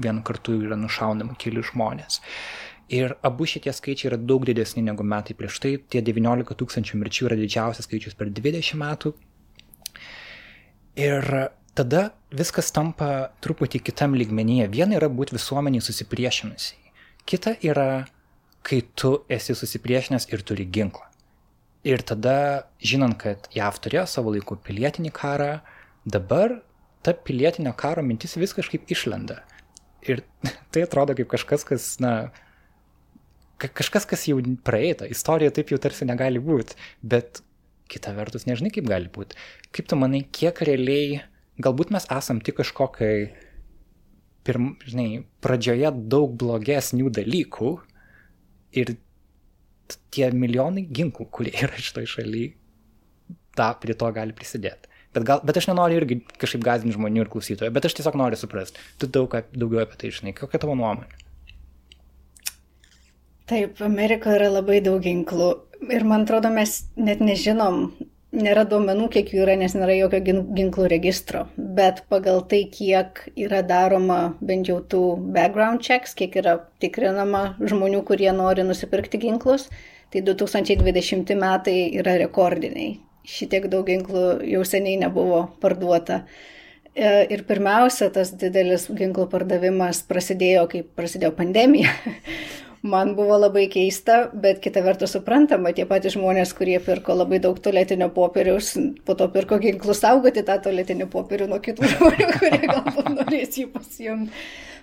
vienu kartu yra nušaunama keli žmonės. Ir abu šitie skaičiai yra daug didesni negu metai prieš tai. Tie 19 tūkstančių mirčių yra didžiausias skaičius per 20 metų. Ir tada viskas tampa truputį kitam lygmenyje. Viena yra būti visuomeniai susipriešinusiai. Kita yra, kai tu esi susipriešinęs ir turi ginklą. Ir tada, žinant, kad JAV turėjo savo laiku pilietinį karą, dabar ta pilietinio karo mintis vis kažkaip išlenda. Ir [LAUGHS] tai atrodo kaip kažkas, kas, na, kažkas, kas jau praeita. Istorija taip jau tarsi negali būti, bet kita vertus nežinai, kaip gali būti. Kaip tu manai, kiek realiai, galbūt mes esam tik kažkokiai, pirm, žinai, pradžioje daug blogesnių dalykų ir tie milijonai ginklų, kurie yra šitoj šalyje, tą prie to gali prisidėti. Bet, gal, bet aš nenoriu irgi kažkaip gazdinti žmonių ir klausytojų, bet aš tiesiog noriu suprasti. Tu daug daugiau apie tai žinai. Kokia tavo nuomonė? Taip, Amerikoje yra labai daug ginklų ir man atrodo, mes net nežinom, nėra duomenų, kiek jų yra, nes nėra jokio ginklų registro, bet pagal tai, kiek yra daroma bent jau tų background checks, kiek yra tikrinama žmonių, kurie nori nusipirkti ginklus, tai 2020 metai yra rekordiniai šitiek daug ginklų jau seniai nebuvo parduota. E, ir pirmiausia, tas didelis ginklų pardavimas prasidėjo, kai prasidėjo pandemija. [LAUGHS] Man buvo labai keista, bet kita vertus suprantama, tie patys žmonės, kurie pirko labai daug tualetinio popieriaus, po to pirko ginklus saugoti tą tualetinį popierių nuo kitų [LAUGHS] žmonių, kurie galbūt norės jį pasijungti.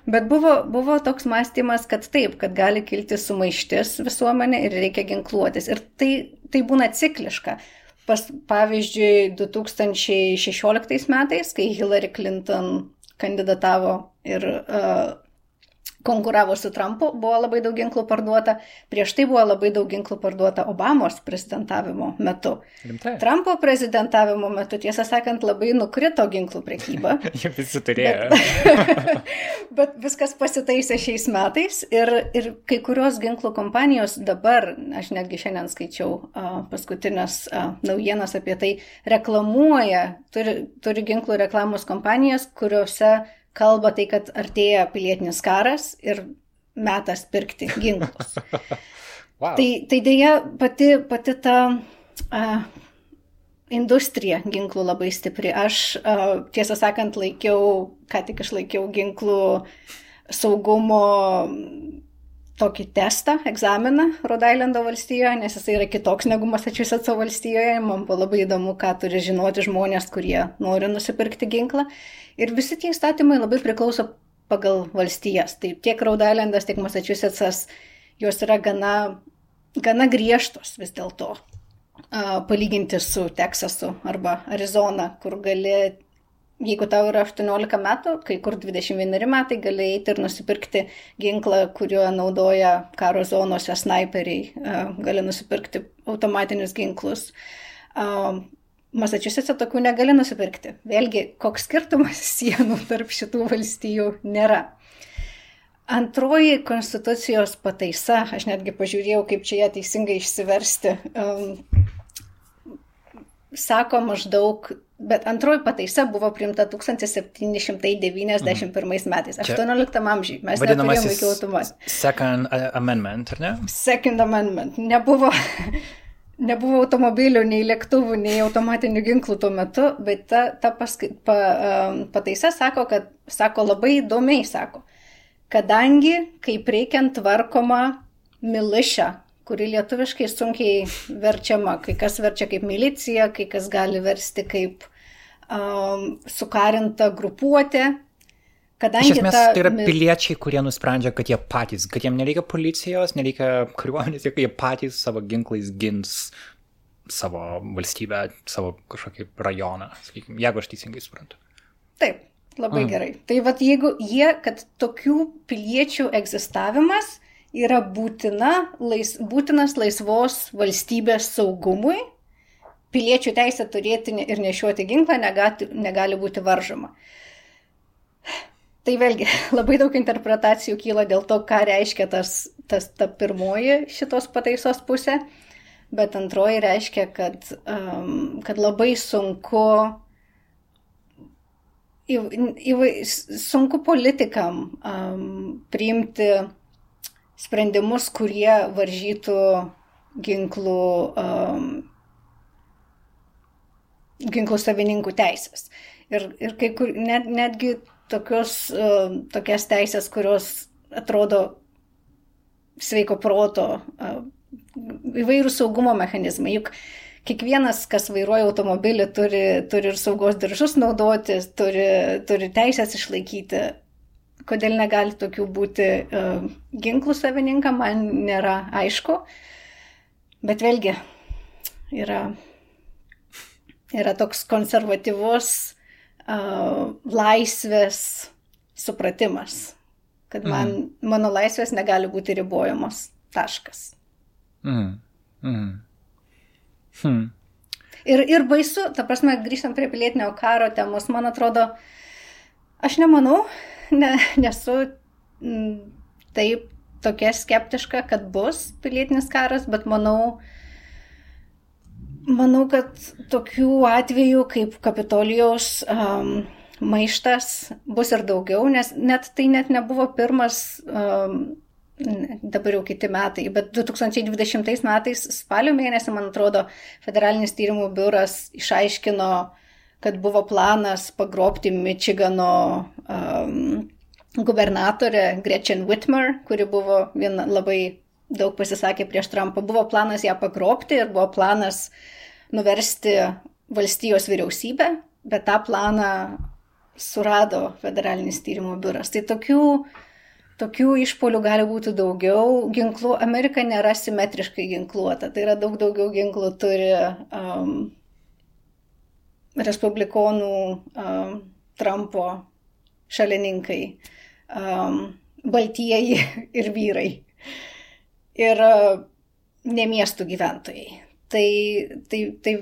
Bet buvo, buvo toks mąstymas, kad taip, kad gali kilti sumaištis visuomenė ir reikia ginkluotis. Ir tai, tai būna cikliška. Pas, pavyzdžiui, 2016 metais, kai Hillary Clinton kandidatavo ir uh, konkuravo su Trumpu, buvo labai daug ginklų parduota, prieš tai buvo labai daug ginklų parduota Obamos prezidentavimo metu. Rimtai. Trumpo prezidentavimo metu, tiesą sakant, labai nukrito ginklų prekyba. [LAUGHS] Jie visi turėjo. Bet, [LAUGHS] bet viskas pasitaisė šiais metais ir, ir kai kurios ginklų kompanijos dabar, aš netgi šiandien skaičiau uh, paskutinės uh, naujienas apie tai, reklamuoja, turi, turi ginklų reklamos kompanijas, kuriuose kalba tai, kad artėja pilietinis karas ir metas pirkti ginklus. [LAUGHS] wow. Tai, tai dėja pati, pati ta uh, industrija ginklų labai stipri. Aš uh, tiesą sakant laikiau, ką tik išlaikiau ginklų saugumo tokį testą, egzaminą Rodailendo valstijoje, nes jisai yra kitoks negu Massachusetts valstijoje. Man buvo labai įdomu, ką turi žinoti žmonės, kurie nori nusipirkti ginklą. Ir visi tie įstatymai labai priklauso pagal valstijas. Tai tiek Rodailendas, tiek Massachusettsas, jos yra gana, gana griežtos vis dėlto. Palyginti su Teksasu arba Arizona, kur gali jeigu tau yra 18 metų, kai kur 21 metai, gali eiti ir nusipirkti ginklą, kuriuo naudoja karo zonose snaiperiai, gali nusipirkti automatinius ginklus. Masačiusėse tokių negali nusipirkti. Vėlgi, koks skirtumas [LAUGHS] sienų tarp šitų valstijų nėra. Antroji konstitucijos pataisa, aš netgi pažiūrėjau, kaip čia ją teisingai išsiversti, um, sako maždaug Bet antroji pataisa buvo priimta 1791 mhm. metais, 18 amžiai. Mes neturėjome jokių automatų. Second Amendment, ar ne? Second Amendment. Nebuvo, [LAUGHS] nebuvo automobilių, nei lėktuvų, nei automatinių ginklų tuo metu, bet ta, ta paska, pa, pataisa sako, kad, sako labai įdomiai, sako, kadangi kaip reikiant tvarkoma militia, kuri lietuviškai sunkiai verčiama. Kai kas verčia kaip milicija, kai kas gali versti kaip um, sukarinta grupuotė. Kadangi Iš esmės, ta... tai yra piliečiai, kurie nusprendžia, kad jie patys, kad jiems nereikia policijos, nereikia kariuomenės, jie patys savo ginklais gins savo valstybę, savo kažkokį rajoną, sakykime, jeigu aš teisingai suprantu. Taip, labai mm. gerai. Tai vad jeigu jie, kad tokių piliečių egzistavimas yra būtina, lais, būtinas laisvos valstybės saugumui, piliečių teisė turėti ir nešiuoti ginklą negali, negali būti varžoma. Tai vėlgi [LAUGHS] labai daug interpretacijų kyla dėl to, ką reiškia tas, tas ta pirmoji šitos pataisos pusė, bet antroji reiškia, kad, um, kad labai sunku, į, į, sunku politikam um, priimti sprendimus, kurie varžytų ginklų, um, ginklų savininkų teisės. Ir, ir kai kur net, netgi tokios, uh, tokias teisės, kurios atrodo sveiko proto, uh, įvairių saugumo mechanizmai. Juk kiekvienas, kas vairuoja automobilį, turi, turi ir saugos diržus naudoti, turi, turi teisės išlaikyti kodėl negali tokių būti uh, ginklų savininkam, man nėra aišku. Bet vėlgi yra, yra toks konservatyvus uh, laisvės supratimas, kad man, mm. mano laisvės negali būti ribojamos. Taškas. Mm. Mm. Hmm. Ir, ir baisu, ta prasme, grįžtant prie pilietinio karo temos, man atrodo, aš nemanau, ne, nesu m, taip tokia skeptiška, kad bus pilietinis karas, bet manau, manau, kad tokių atvejų kaip Kapitolijaus um, maištas bus ir daugiau, nes net tai net nebuvo pirmas, um, dabar jau kiti metai, bet 2020 metais spalio mėnesį, man atrodo, federalinis tyrimų biuras išaiškino, kad buvo planas pagrobti Mičigano um, gubernatorę Gretchen Whitmer, kuri buvo viena labai daug pasisakė prieš Trumpą. Buvo planas ją pagrobti ir buvo planas nuversti valstijos vyriausybę, bet tą planą surado federalinis tyrimų biuras. Tai tokių, tokių išpolių gali būti daugiau. Ginklų Amerika nėra simetriškai ginkluota, tai yra daug daugiau ginklų turi um, respublikonų um, Trumpo šalininkai, um, baltieji [LAUGHS] ir vyrai. Ir uh, ne miestų gyventojai. Tai, tai, tai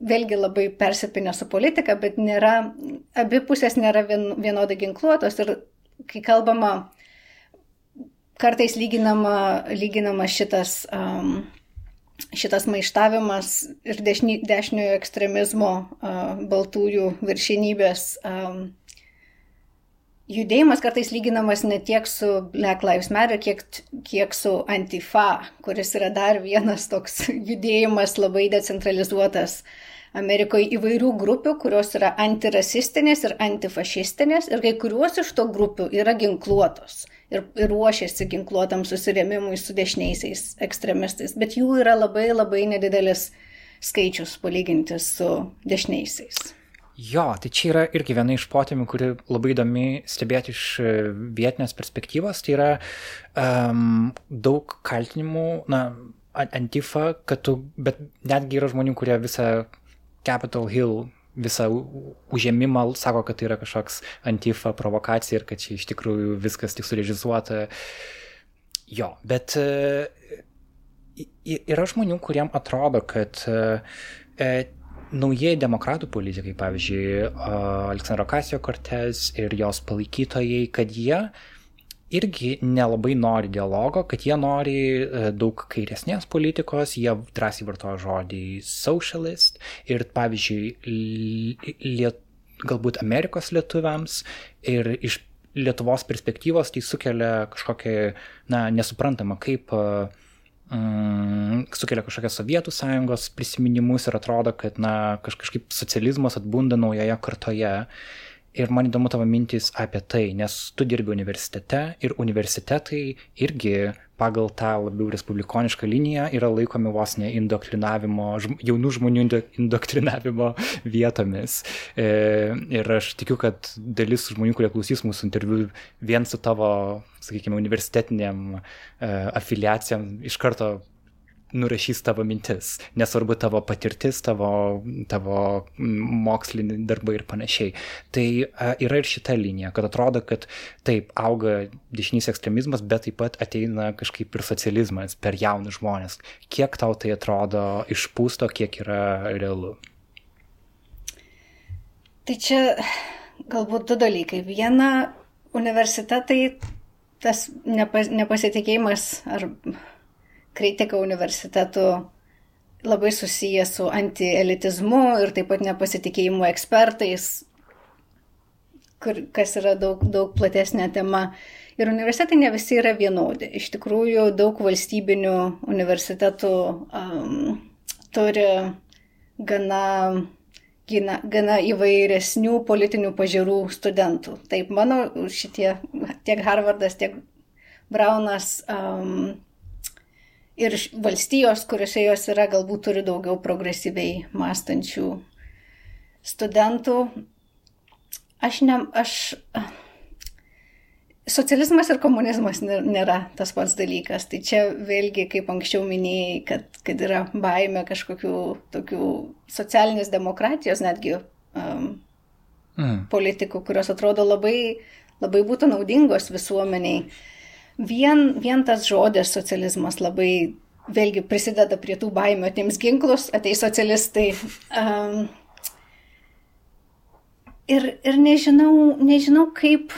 vėlgi labai persipinę su politika, bet nėra, abi pusės nėra vien, vienodai ginkluotos. Ir kai kalbama, kartais lyginama, lyginama šitas um, šitas maištavimas ir dešini, dešiniojo ekstremizmo uh, baltųjų viršinybės judėjimas kartais lyginamas ne tiek su Black Lives Matter, kiek, kiek su Antifa, kuris yra dar vienas toks judėjimas labai decentralizuotas Amerikoje įvairių grupių, kurios yra antirasistinės ir antifašistinės ir kai kuriuos iš to grupių yra ginkluotos ir, ir ruošiasi ginkluotam susirėmimui su dešiniaisiais ekstremistais, bet jų yra labai labai nedidelis skaičius palyginti su dešiniaisiais. Jo, tai čia yra irgi viena iš potėmių, kuri labai įdomi stebėti iš e, vietinės perspektyvos. Tai yra um, daug kaltinimų, na, antifa, kad tu, bet netgi yra žmonių, kurie visą Capitol Hill visą užėmimą, sako, kad tai yra kažkoks antifa provokacija ir kad čia iš tikrųjų viskas tik surežizuota. Jo, bet e, yra žmonių, kuriem atrodo, kad e, naujieji demokratų politikai, pavyzdžiui, Aleksandro Kasijo Kortez ir jos palaikytojai, kad jie irgi nelabai nori dialogo, kad jie nori e, daug kairesnės politikos, jie drąsiai vartoja žodį socialist ir, pavyzdžiui, liet, galbūt Amerikos lietuviams ir iš Lietuvos perspektyvos tai sukelia kažkokią, na, nesuprantamą, kaip uh, sukelia kažkokią Sovietų sąjungos prisiminimus ir atrodo, kad na, kažkaip socializmas atbunda naujoje kartoje. Ir man įdomu tavo mintis apie tai, nes tu dirbi universitete ir universitetai irgi pagal tą labiau respublikonišką liniją yra laikomi vos ne indoktrinavimo, jaunų žmonių indoktrinavimo [LAUGHS] vietomis. E, ir aš tikiu, kad dalis žmonių, kurie klausys mūsų interviu, vien su tavo, sakykime, universitetiniam e, afiliacijam iš karto nurašys tavo mintis, nesvarbu tavo patirtis, tavo, tavo mokslinį darbą ir panašiai. Tai yra ir šita linija, kad atrodo, kad taip auga dešinys ekstremizmas, bet taip pat ateina kažkaip ir socializmas per jaunus žmonės. Kiek tau tai atrodo išpūsto, kiek yra realu? Tai čia galbūt du dalykai. Viena, universitetai tas nepas, nepasitikėjimas ar kritika universitetų labai susijęs su antielitizmu ir taip pat nepasitikėjimu ekspertais, kur, kas yra daug, daug platesnė tema. Ir universitetai ne visi yra vienodi. Iš tikrųjų, daug valstybinių universitetų um, turi gana, gana, gana įvairesnių politinių pažiūrų studentų. Taip, mano šitie tiek Harvardas, tiek Braunas um, ir valstijos, kuriuose jos yra, galbūt turi daugiau progresyviai mąstančių studentų. Aš ne, aš. Socializmas ir komunizmas nėra tas pats dalykas. Tai čia vėlgi, kaip anksčiau minėjai, kad, kad yra baime kažkokių tokių socialinės demokratijos netgi um, mm. politikų, kurios atrodo labai, labai būtų naudingos visuomeniai. Uh, vien, vien tas žodis socializmas labai vėlgi prisideda prie tų baimių, atims ginklus, ateis socialistai. Um, ir, ir nežinau, nežinau kaip,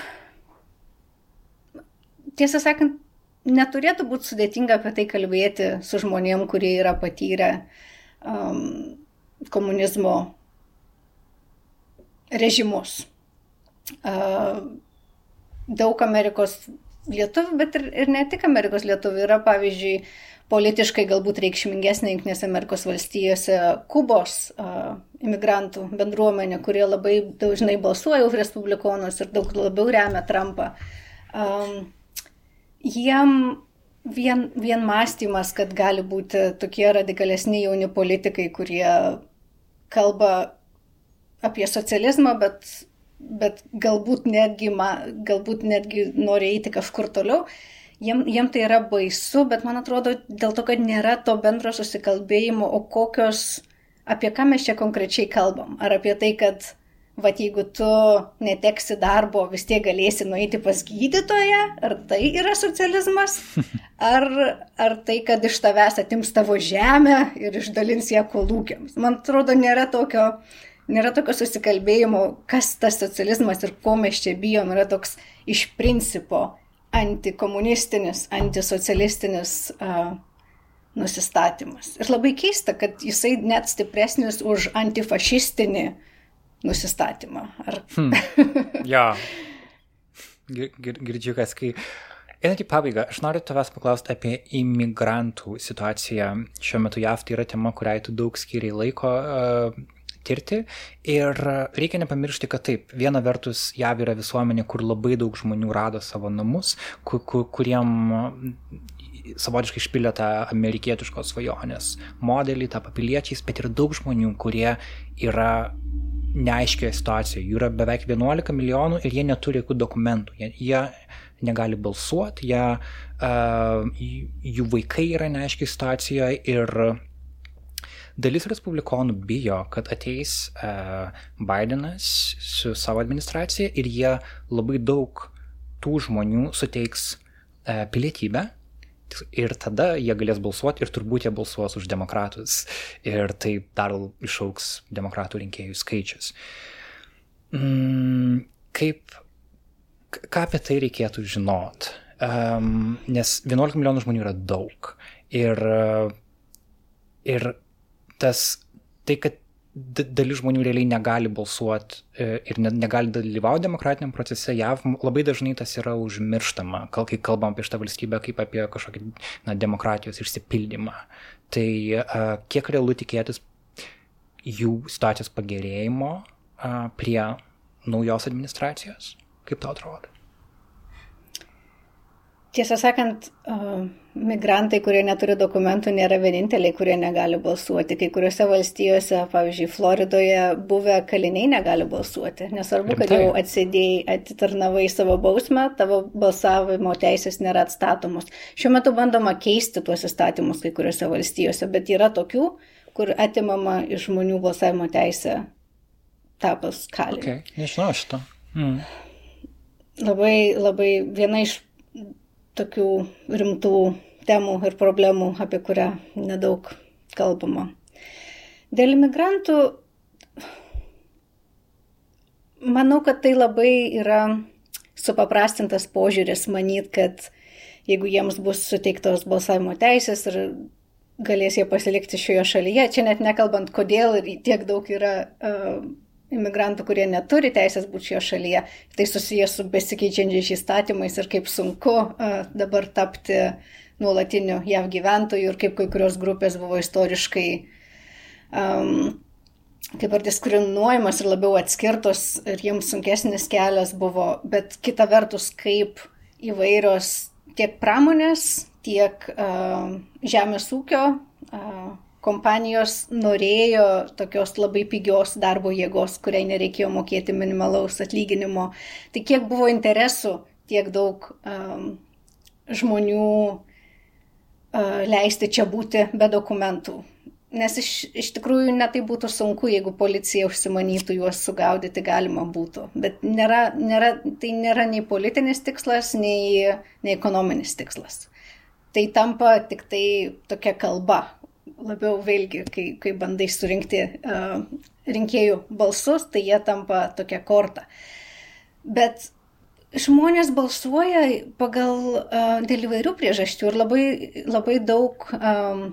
tiesą sakant, neturėtų būti sudėtinga apie tai kalbėti su žmonėm, kurie yra patyrę um, komunizmo režimus. Uh, daug Amerikos lietuvių, bet ir, ir ne tik Amerikos lietuvių. Yra, pavyzdžiui, politiškai galbūt reikšmingesnė Junktinėse Amerikos valstijose Kubos uh, imigrantų bendruomenė, kurie labai dažnai balsuoja už respublikonus ir daug labiau remia Trumpą. Um, jiem vien, vien mąstymas, kad gali būti tokie radikalesni jauni politikai, kurie kalba apie socializmą, bet bet galbūt netgi, ma, galbūt netgi nori eiti kažkur toliau. Jiem, jiem tai yra baisu, bet man atrodo dėl to, kad nėra to bendro susikalbėjimo, o kokios, apie ką mes čia konkrečiai kalbam. Ar apie tai, kad, va, jeigu tu neteksi darbo, vis tiek galėsi nueiti pas gydytoją, ar tai yra socializmas, [LAUGHS] ar, ar tai, kad iš tavęs atims tavo žemę ir išdalins ją kolūkiams. Man atrodo, nėra tokio nėra tokio susikalbėjimo, kas tas socializmas ir ko mes čia bijom, yra toks iš principo antikomunistinis, antisocialistinis uh, nusistatymas. Ir labai keista, kad jisai net stipresnis už antifašistinį nusistatymą. Ar... hmm. [LAUGHS] Ja. Girdžiu, kas kai. Einant į pabaigą, aš noriu tavęs paklausti apie imigrantų situaciją. Šiuo metu JAV tai yra tema, kuriai tu daug skiriai laiko. Uh, tirti. Ir reikia nepamiršti, kad taip, viena vertus JAV yra visuomenė, kur labai daug žmonių rado savo namus, kur, kur, kuriem savotiškai išpildė tą amerikietiškos svajonės modelį, tą papiliečiais, bet yra daug žmonių, kurie yra neaiškioje situacijoje. Jų yra beveik 11 milijonų ir jie neturi jokių dokumentų. Jie, jie negali balsuoti, jie, uh, jų vaikai yra neaiškiai situacijoje ir dalis respublikonų bijo, kad ateis uh, Bidenas su savo administracija ir jie labai daug tų žmonių suteiks uh, pilietybę. Ir tada jie galės balsuoti ir turbūt jie balsuos už demokratus. Ir taip dar išauks demokratų rinkėjų skaičius. Mm, kaip, ką apie tai reikėtų žinot? Um, nes 11 milijonų žmonių yra daug. Ir, ir tas, tai, kad dalis žmonių realiai negali balsuoti e, ir negali dalyvauti demokratiniam procese, JAV labai dažnai tas yra užmirštama, kai kalbam apie šitą valstybę kaip apie kažkokį na, demokratijos išsipildymą. Tai kiek realu tikėtis jų situacijos pagerėjimo prie naujos administracijos? Kaip tau atrodo? Tiesą sakant, migrantai, kurie neturi dokumentų, nėra vieninteliai, kurie negali balsuoti. Kai kuriuose valstijose, pavyzdžiui, Floridoje, buvę kaliniai negali balsuoti. Nesvarbu, kad jau atsėdėjai, atitarnavai savo bausmę, tavo balsavimo teisės nėra atstatomos. Šiuo metu bandoma keisti tuos įstatymus kai kuriuose valstijose, bet yra tokių, kur atimama iš žmonių balsavimo teisė tapus kaliniu. Okay. Nežinau šito. Mm. Labai, labai viena iš tokių rimtų temų ir problemų, apie kurią nedaug kalbama. Dėl imigrantų, manau, kad tai labai yra supaprastintas požiūris manyt, kad jeigu jiems bus suteiktos balsavimo teisės ir galės jie pasilikti šioje šalyje, čia net nekalbant, kodėl tiek daug yra uh, imigrantų, kurie neturi teisės būti šioje šalyje. Tai susijęs su besikeičiančiais įstatymais ir kaip sunku dabar tapti nuolatiniu JAV gyventoju ir kaip kai kurios grupės buvo istoriškai um, kaip ar diskriminuojamas ir labiau atskirtos ir jiems sunkesnis kelias buvo, bet kita vertus, kaip įvairios tiek pramonės, tiek uh, žemės ūkio uh, kompanijos norėjo tokios labai pigios darbo jėgos, kuriai nereikėjo mokėti minimalaus atlyginimo. Tai kiek buvo interesų, tiek daug um, žmonių uh, leisti čia būti be dokumentų. Nes iš, iš tikrųjų netai būtų sunku, jeigu policija užsimanytų juos sugaudyti, galima būtų. Bet nėra, nėra, tai nėra nei politinis tikslas, nei, nei ekonominis tikslas. Tai tampa tik tai tokia kalba, labiau vėlgi, kai, kai bandai surinkti uh, rinkėjų balsus, tai jie tampa tokia korta. Bet žmonės balsuoja pagal uh, dėl įvairių priežasčių ir labai, labai daug um,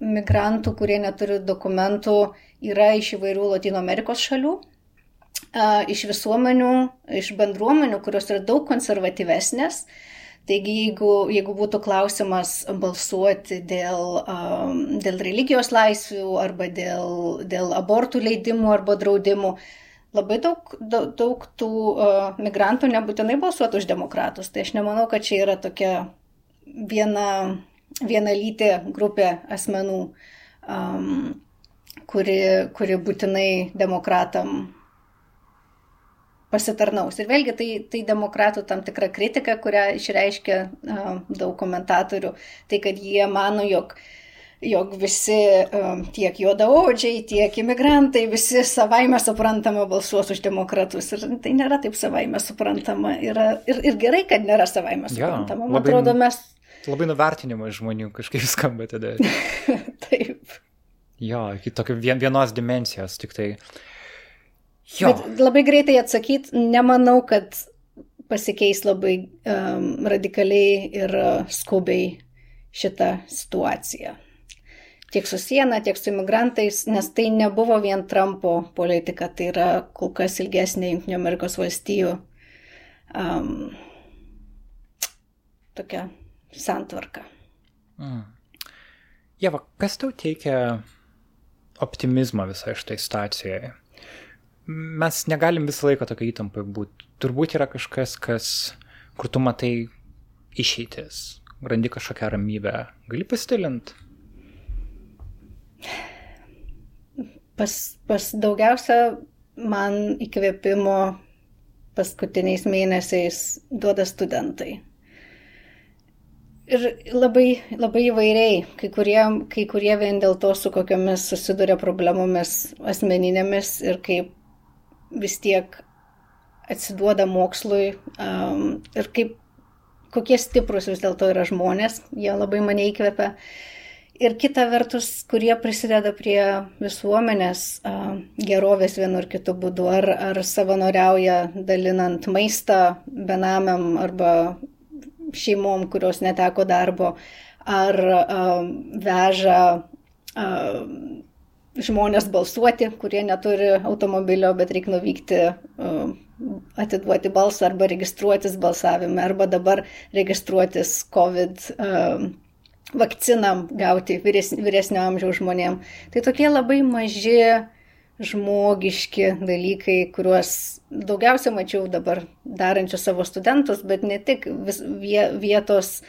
migrantų, kurie neturi dokumentų, yra iš įvairių Latino Amerikos šalių, uh, iš visuomenių, iš bendruomenių, kurios yra daug konservatyvesnės. Uh, Taigi, jeigu, jeigu būtų klausimas balsuoti dėl, um, dėl religijos laisvių arba dėl, dėl abortų leidimų arba draudimų, labai daug, daug, daug tų uh, migrantų nebūtinai balsuotų už demokratus. Tai aš nemanau, kad čia yra tokia viena, viena lytė grupė asmenų, um, kuri, kuri būtinai demokratam pasitarnaus. Ir vėlgi tai, tai demokratų tam tikra kritika, kurią išreiškia uh, daug komentatorių, tai kad jie mano, jog, jog visi uh, tiek juodaodžiai, tiek imigrantai, visi savaime suprantama balsuos už demokratus. Ir tai nėra taip savaime suprantama. Yra, ir, ir gerai, kad nėra savaime suprantama. Ja, Man atrodo, mes. Labai nuvertinimas žmonių kažkaip skamba tada. [LAUGHS] taip. Jo, iki tokio vienos dimensijos, tik tai uh, Jo. Bet labai greitai atsakyti, nemanau, kad pasikeis labai um, radikaliai ir uh, skubiai šitą situaciją. Tiek su siena, tiek su imigrantais, nes tai nebuvo vien Trumpo politika, tai yra kol kas ilgesnė Junktinio Amerikos valstijų um, tokia santvarka. Mm. Jeva, kas tau teikia optimizmą visai štai situacijoje? Mes negalim visą laiką tokio įtampai būti. Turbūt yra kažkas, kas, kur tu matai išeitis, randi kažkokią ramybę. Gali pasidalinti? Pas, pas daugiausia man įkvėpimo paskutiniais mėnesiais duoda studentai. ir labai, labai įvairiai. Kai kurie, kai kurie vien dėl to, su kokiamis susiduria problemomis asmeninėmis ir kaip vis tiek atsiduoda mokslui um, ir kaip, kokie stiprus vis dėlto yra žmonės, jie labai mane įkvepia. Ir kita vertus, kurie prisideda prie visuomenės uh, gerovės vienu ar kitu būdu, ar, ar savanoriauja dalinant maistą benamiam arba šeimom, kurios neteko darbo, ar uh, veža uh, žmonės balsuoti, kurie neturi automobilio, bet reikia nuvykti, uh, atiduoti balsą arba registruotis balsavime, arba dabar registruotis COVID. Uh, vakcinam gauti vyres, vyresnio amžiaus žmonėm. Tai tokie labai maži žmogiški dalykai, kuriuos daugiausia mačiau dabar darančius savo studentus, bet ne tik vis, vietos,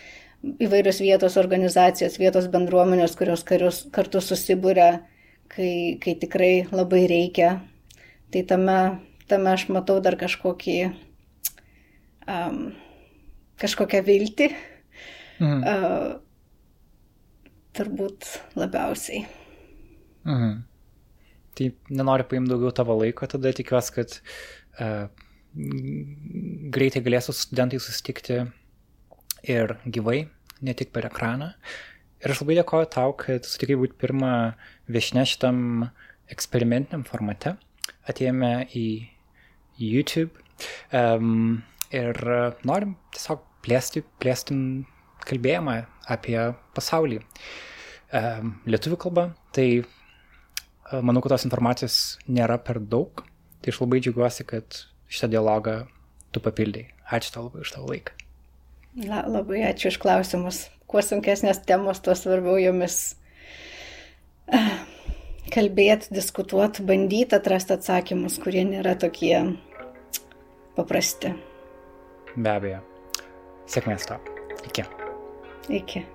įvairios vietos organizacijos, vietos bendruomenės, kurios karius, kartu susibūrė, kai, kai tikrai labai reikia. Tai tame, tame aš matau dar kažkokį, um, kažkokią viltį. Mhm. Uh, turbūt labiausiai. Mhm. Tai nenoriu paimti daugiau tavo laiko, tada tikiuosi, kad uh, greitai galėsiu su studentai susitikti ir gyvai, ne tik per ekraną. Ir aš labai dėkoju tau, kad sutikai būti pirmą viešinę šitam eksperimentiniam formate. Atėjome į YouTube um, ir norim tiesiog plėsti, plėstim kalbėjimą apie pasaulį. Um, lietuvių kalba, tai manau, kad tos informacijos nėra per daug. Tai aš labai džiaugiuosi, kad šitą dialogą tu papildai. Ačiū tau labai už tavo laiką. La, labai ačiū už klausimus. Kuo sunkesnės temos, tuo svarbiau jomis uh, kalbėti, diskutuoti, bandyti atrasti atsakymus, kurie nėra tokie paprasti. Be abejo. Sėkmės tau. Iki. Iki.